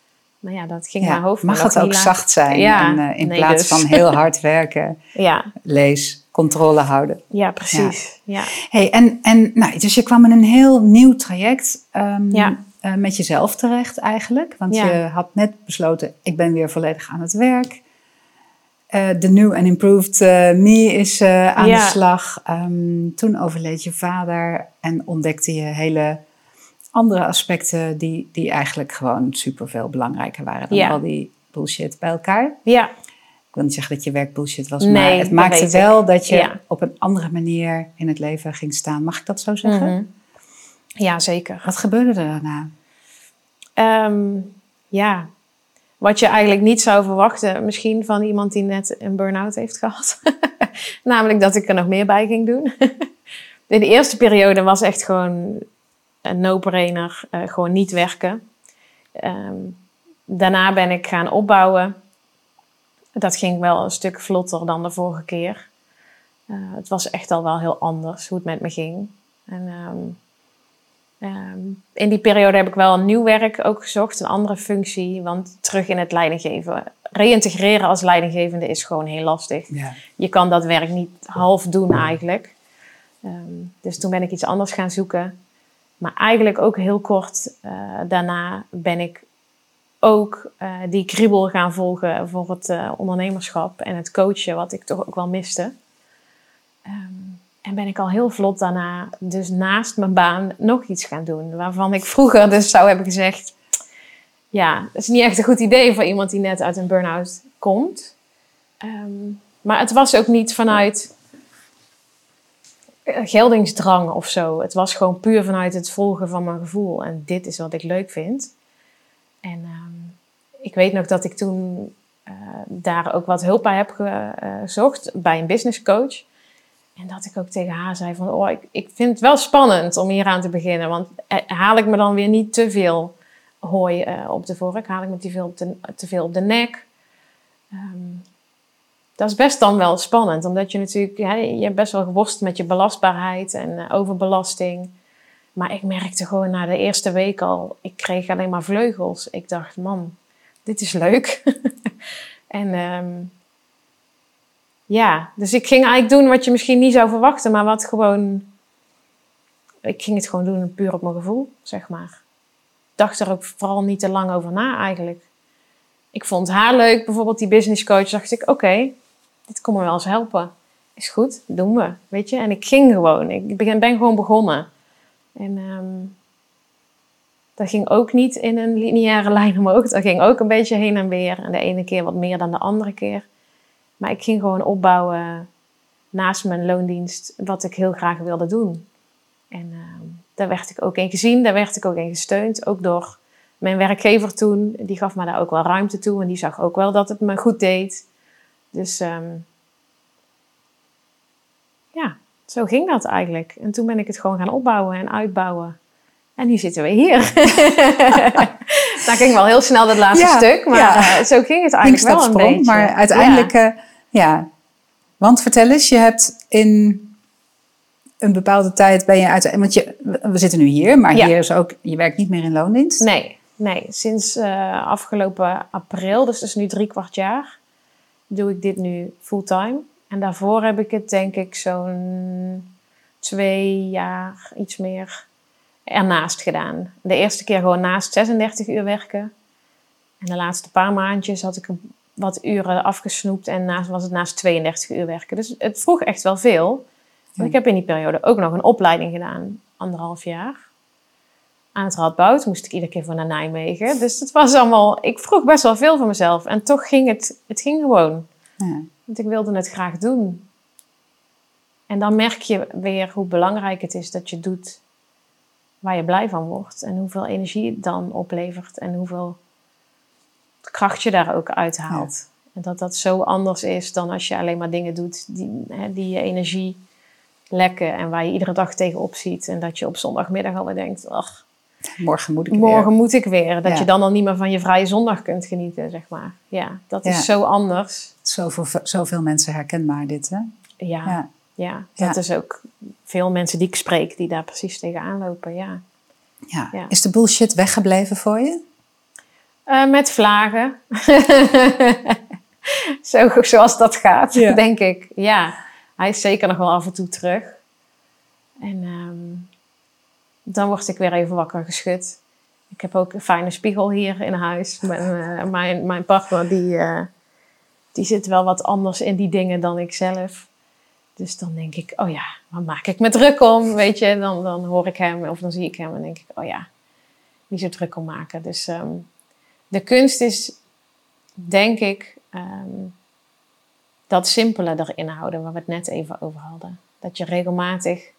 Maar ja, dat ging ja, mijn hoofd Mag het ook zacht zijn ja, en, uh, in nee, plaats dus. van heel hard werken? <laughs> ja. Lees controle houden. Ja, precies. Ja. Hey, en, en nou, dus je kwam in een heel nieuw traject um, ja. uh, met jezelf terecht eigenlijk. Want je had net besloten, ik ben weer volledig aan het werk. Uh, de new and improved me is aan de slag. Um, toen overleed je vader en ontdekte je hele andere aspecten die, die eigenlijk gewoon super veel belangrijker waren dan al die bullshit bij elkaar. Ja wil niet zeggen dat je werk bullshit was, maar het maakte wel dat je op een andere manier in het leven ging staan. Mag ik dat zo zeggen? Mm Ja, zeker. Wat gebeurde er daarna? Um, ja, wat je eigenlijk niet zou verwachten, misschien van iemand die net een burn-out heeft gehad. <laughs> Namelijk dat ik er nog meer bij ging doen. <laughs> in de eerste periode was echt gewoon een no-brainer, uh, gewoon niet werken. Um, daarna ben ik gaan opbouwen dat ging wel een stuk vlotter dan de vorige keer. Uh, het was echt al wel heel anders hoe het met me ging. En um, Ehm, in die periode heb ik wel een nieuw werk ook gezocht, een andere functie. Want terug in het leidinggeven. Reïntegreren als leidinggevende is gewoon heel lastig. Ja. Je kan dat werk niet half doen eigenlijk. Ehm, dus toen ben ik iets anders gaan zoeken. Maar eigenlijk ook heel kort eh, daarna ben ik ook eh, die kriebel gaan volgen voor het eh, ondernemerschap en het coachen, wat ik toch ook wel miste. Ehm, en ben ik al heel vlot daarna, dus naast mijn baan, nog iets gaan doen. Waarvan ik vroeger dus zou hebben gezegd: Ja, dat is niet echt een goed idee voor iemand die net uit een burn-out komt. Ehm, maar het was ook niet vanuit geldingsdrang of zo. Het was gewoon puur vanuit het volgen van mijn gevoel. En dit is wat ik leuk vind. En ehm, ik weet nog dat ik toen eh, daar ook wat hulp bij heb gezocht bij een business coach. En dat ik ook tegen haar zei van, oh, ik, ik vind het wel spannend om hier aan te beginnen. Want eh, haal ik me dan weer niet te veel hooi op de vork? Haal ik me te veel op de, te veel op de nek? Um, dat is best dan wel spannend. Omdat je natuurlijk, je best wel geworst met je belastbaarheid en uh, overbelasting. Maar ik merkte gewoon na de eerste week al, ik kreeg alleen maar vleugels. Ik dacht, man, dit is leuk. <laughs> en um, ja, dus ik ging eigenlijk doen wat je misschien niet zou verwachten, maar wat gewoon. Ik ging het gewoon doen puur op mijn gevoel, zeg maar. Ik dacht er ook vooral niet te lang over na eigenlijk. Ik vond haar leuk, bijvoorbeeld die business coach. Dacht ik, oké, dit kon me wel eens helpen. Is goed, doen we, weet je. En ik ging gewoon. Ik ben, gewoon begonnen. En um, dat ging ook niet in een lineaire <laughs> lijn omhoog. Dat ging ook een beetje heen en weer. En de ene keer wat meer dan de andere keer. Maar ik ging gewoon opbouwen naast mijn loondienst wat ik heel graag wilde doen. En uh, daar werd ik ook in gezien, daar werd ik ook in gesteund. Ook door mijn werkgever toen. Die gaf me daar ook wel ruimte toe. En die zag ook wel dat het me goed deed. Dus um, ja, zo ging dat eigenlijk. En toen ben ik het gewoon gaan opbouwen en uitbouwen. En nu zitten we hier. <laughs> nou ging wel heel snel het laatste stuk, maar ja. uh, zo ging het eigenlijk wel een beetje. Maar uiteindelijk, ja. Uh, ja. Want vertel eens, je hebt in een bepaalde tijd ben je uit... Want je, we zitten nu hier, maar hier is ook... Je werkt niet meer in loondienst? Nee, nee. Sinds uh, afgelopen april, dus dat is nu drie kwart jaar, doe ik dit nu fulltime. En daarvoor heb ik het denk ik zo'n twee jaar, iets meer ernaast gedaan. De eerste keer gewoon naast 36 uur werken. En de laatste paar maandjes had ik wat uren afgesnoept en naast, was het naast 32 uur werken. Dus het vroeg echt wel veel. Want ik heb in die periode ook nog een opleiding gedaan, anderhalf jaar. Aan het Radboud moest ik iedere keer voor naar Nijmegen. Dus het was allemaal, ik vroeg best wel veel van mezelf. En toch ging het, het ging gewoon. Ja. Want ik wilde het graag doen. En dan merk je weer hoe belangrijk het is dat je doet waar je blij van wordt. En hoeveel energie het dan oplevert. En hoeveel kracht je daar ook uithaalt. Ja. En dat dat zo anders is dan als je alleen maar dingen doet die, hè, die je energie lekken. En waar je iedere dag tegenop ziet. En dat je op zondagmiddag alweer denkt, ach, morgen moet ik morgen weer. moet ik weer. Dat ja. je dan al niet meer van je vrije zondag kunt genieten, zeg maar. Ja, dat is zo anders. Zoveel, zoveel mensen herkenbaar dit, hè? Ja, ja. dat is ook veel mensen die ik spreek die daar precies tegenaan lopen, ja. Ja. Is de bullshit weggebleven voor je? Uh, met vlagen. <laughs> Zo, zoals dat gaat, <laughs> denk ik. Ja, hij is zeker nog wel af en toe terug. En um, dan word ik weer even wakker geschud. Ik heb ook een fijne spiegel hier in huis. Mijn, uh, mijn, mijn partner die, uh, die zit wel wat anders in die dingen dan ik zelf. Dus dan denk ik, oh ja, waar maak ik me druk om? Weet je, dan, dan hoor ik hem of dan zie ik hem en denk ik, oh ja, niet zo druk om maken. Dus um, de kunst is, denk ik, um, dat simpele erin houden, waar we het net even over hadden. Dat je regelmatig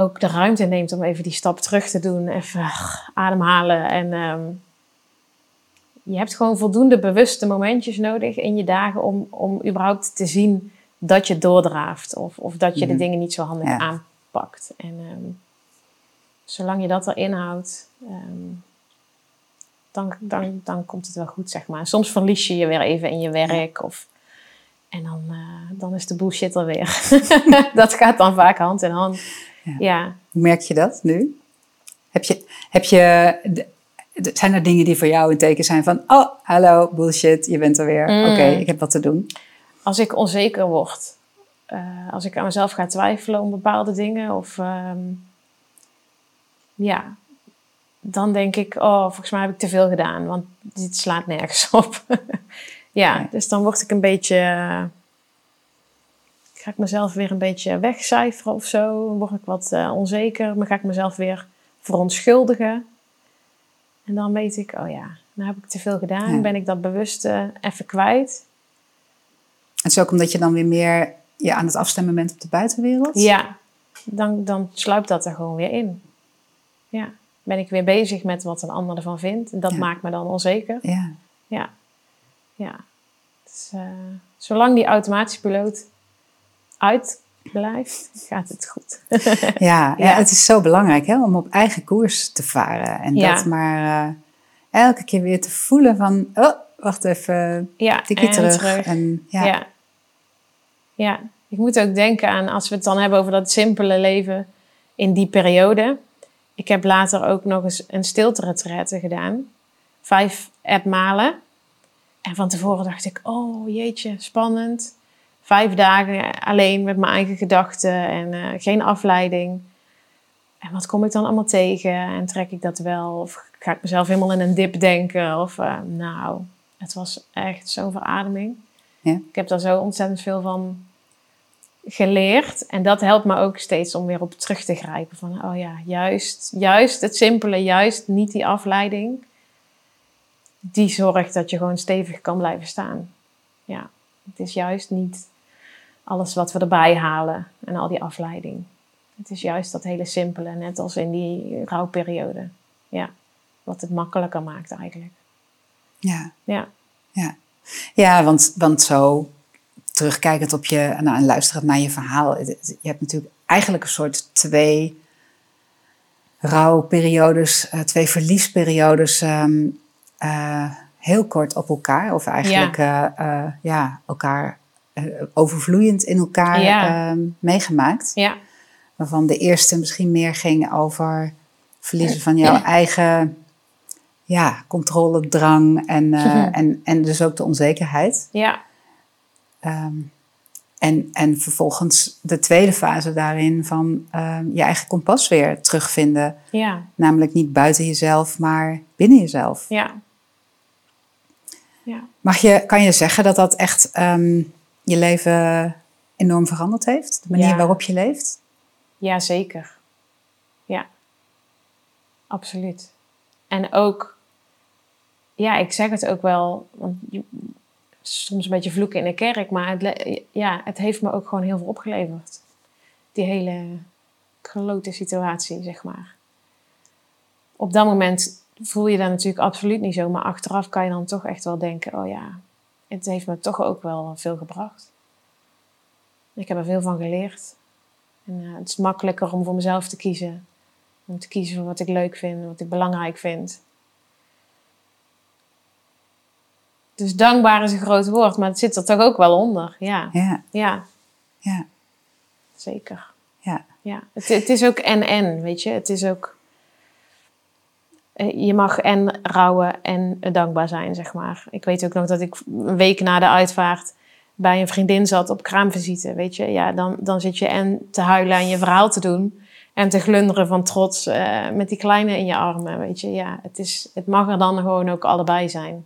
ook de ruimte neemt om even die stap terug te doen, even ademhalen. En um, je hebt gewoon voldoende bewuste momentjes nodig in je dagen om, om überhaupt te zien dat je doordraaft of, of dat je mm. de dingen niet zo handig ja. aanpakt. En um, zolang je dat erin houdt, um, dan, dan, dan komt het wel goed, zeg maar. Soms verlies je je weer even in je werk of... En dan, uh, dan is de bullshit er weer. <laughs> dat gaat dan vaak hand in hand. Ja. ja. Hoe merk je dat nu? Heb je, heb je, zijn er dingen die voor jou een teken zijn van, oh, hallo, bullshit, je bent er weer. Mm. Oké, ik heb wat te doen. Als ik onzeker word, uh, als ik aan mezelf ga twijfelen om bepaalde dingen of um, ja, dan denk ik, oh, volgens mij heb ik te veel gedaan, want dit slaat nergens op. <laughs> ja, dus dan word ik een beetje, ga ik mezelf weer een beetje wegcijferen of zo. Dan word ik wat uh, onzeker, maar ga ik mezelf weer verontschuldigen. En dan weet ik, oh ja, nou heb ik te veel gedaan, ben ik dat bewust uh, even kwijt. Het is ook omdat je dan weer meer je aan het afstemmen bent op de buitenwereld? Ja, dan, dan sluipt dat er gewoon weer in. Ja, ben ik weer bezig met wat een ander ervan vindt. En dat maakt me dan onzeker. Ja. Ja. Ja. Dus, uh, zolang die automatische piloot uit blijft, gaat het goed. <laughs> ja, ja, het is zo belangrijk hè, om op eigen koers te varen. En dat maar uh, elke keer weer te voelen van... Oh, wacht even, ja, tikje terug. terug. En, ja. ja. Ja, ik moet ook denken aan als we het dan hebben over dat simpele leven in die periode. Ik heb later ook nog eens een stilte gedaan. Vijf etmalen. En van tevoren dacht ik, oh jeetje, spannend. Vijf dagen alleen met mijn eigen gedachten en uh, geen afleiding. En wat kom ik dan allemaal tegen? En trek ik dat wel? Of ga ik mezelf helemaal in een dip denken? Of uh, nou, het was echt zo'n verademing. Ja. Ik heb daar zo ontzettend veel van geleerd. En dat helpt me ook steeds om weer op terug te grijpen. Van, oh ja, juist, juist het simpele, juist niet die afleiding. Die zorgt dat je gewoon stevig kan blijven staan. Ja, het is juist niet alles wat we erbij halen en al die afleiding. Het is juist dat hele simpele, net als in die rouwperiode. Ja, wat het makkelijker maakt eigenlijk. Ja. Ja. Ja, ja want, want zo terugkijkend op je nou, en luisterend naar je verhaal. Je hebt natuurlijk eigenlijk een soort twee rouwperiodes, uh, twee verliesperiodes ehm, eh, heel kort op elkaar. Of eigenlijk ja, uh, ja elkaar overvloeiend in elkaar ehm, meegemaakt. Ja. Waarvan de eerste misschien meer ging over verliezen van jouw eigen ja, controledrang en, en, en dus ook de onzekerheid. Ja. Ehm, en, en vervolgens de tweede fase daarin van um, je eigen kompas weer terugvinden. Ja. Namelijk niet buiten jezelf, maar binnen jezelf. Ja. ja. Mag je, kan je zeggen dat dat echt um, je leven enorm veranderd heeft? De manier waarop je leeft? Ja, zeker. Ja. Absoluut. En ook, ja, ik zeg het ook wel, want soms een beetje vloeken in de kerk, maar het, ja, het heeft me ook gewoon heel veel opgeleverd. Die hele klote situatie, zeg maar. Op dat moment voel je dat natuurlijk absoluut niet zo, maar achteraf kan je dan toch echt wel denken: oh ja, het heeft me toch ook wel veel gebracht. Ik heb er veel van geleerd. En uh, het is makkelijker om voor mezelf te kiezen. Om te kiezen voor wat ik leuk vind, wat ik belangrijk vind. Dus dankbaar is een groot woord, maar het zit er toch ook wel onder. Ja. Ja. Ja. ja. Zeker. Ja. ja. Het, het is ook en-en, weet je. Het is ook... Eh, je mag en rouwen en dankbaar zijn, zeg maar. Ik weet ook nog dat ik een week na de uitvaart bij een vriendin zat op kraamvisite, weet je. Ja, dan, dan zit je en te huilen en je verhaal te doen... en te glunderen van trots uh, met die kleine in je armen, weet je. Ja, het, is, het mag er dan gewoon ook allebei zijn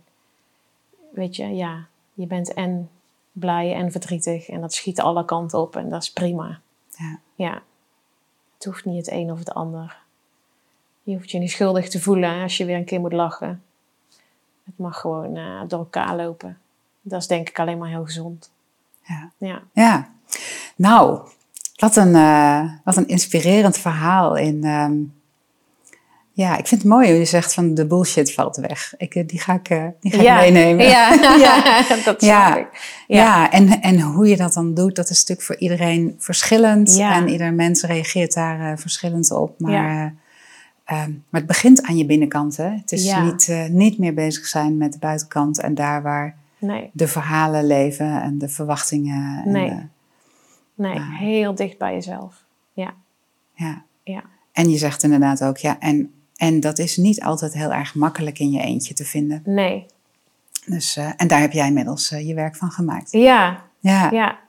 weet je, ja, je bent en blij en verdrietig en dat schiet alle kanten op en dat is prima. Ja. ja. Het hoeft niet het een of het ander. Je hoeft je niet schuldig te voelen als je weer een keer moet lachen. Het mag gewoon uh, door elkaar lopen. Dat is denk ik alleen maar heel gezond. Ja. Ja. ja. Nou, wat een, uh, wat een inspirerend verhaal in, um, ja, ik vind het mooi hoe je zegt van de bullshit valt weg. Ik, eh, die ga ik, eh, die ga ik meenemen. Ja, <laughs> ja. <laughs> dat ja. ik. Ja, ja en, en hoe je dat dan doet, dat is natuurlijk voor iedereen verschillend. En ieder mens reageert daar uh, verschillend op. Maar, uh, maar het begint aan je binnenkant. Hè? Het is niet, uh, niet meer bezig zijn met de buitenkant en daar waar nee. de verhalen leven en de verwachtingen. En nee, nee heel dicht bij jezelf. Ja. ja. Ja. En je zegt inderdaad ook, ja, en, en dat is niet altijd heel erg makkelijk in je eentje te vinden. Nee. Dus, eh, en daar heb jij inmiddels eh, je werk van gemaakt. Ja, Ja, ja.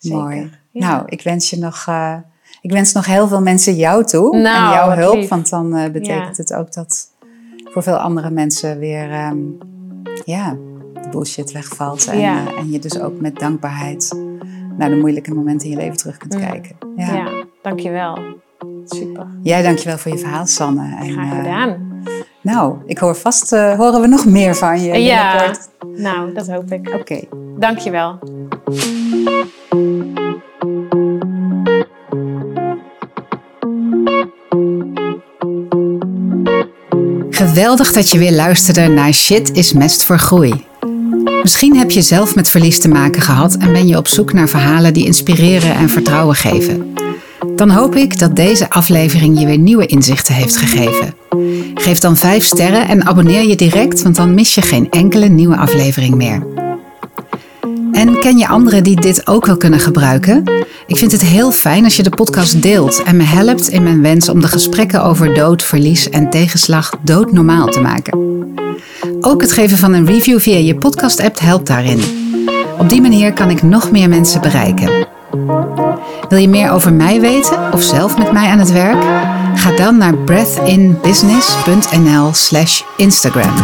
Mooi. Ja. Nou, ik wens je nog, eh, ik wens nog heel veel mensen jou toe Nou, en jouw wat hulp, lief. want dan eh, betekent Ja. het ook dat voor veel andere mensen weer, ehm, ja, de bullshit wegvalt en, Ja. eh, en je dus ook met dankbaarheid naar de moeilijke momenten in je leven terug kunt Mm. kijken. Ja. Ja. dankjewel. Super. Jij dankjewel voor je verhaal, Sanne. En, Graag eh, gedaan. nou, ik hoor vast, horen we nog meer van je ja, nou, dat hoop ik. Oké. Dankjewel. Geweldig dat je weer luisterde naar Shit is Mest voor Groei. Misschien heb je zelf met verlies te maken gehad en ben je op zoek naar verhalen die inspireren en vertrouwen geven. Dan hoop ik dat deze aflevering je weer nieuwe inzichten heeft gegeven. Geef dan 5 sterren en abonneer je direct, want dan mis je geen enkele nieuwe aflevering meer. En ken je anderen die dit ook wel kunnen gebruiken? Ik vind het heel fijn als je de podcast deelt en me helpt in mijn wens om de gesprekken over dood, verlies en tegenslag doodnormaal te maken. Ook het geven van een review via je podcast-app helpt daarin. Op die manier kan ik nog meer mensen bereiken. Wil je meer over mij weten of zelf met mij aan het werk? Ga dan naar breathinbusiness.nl/instagram.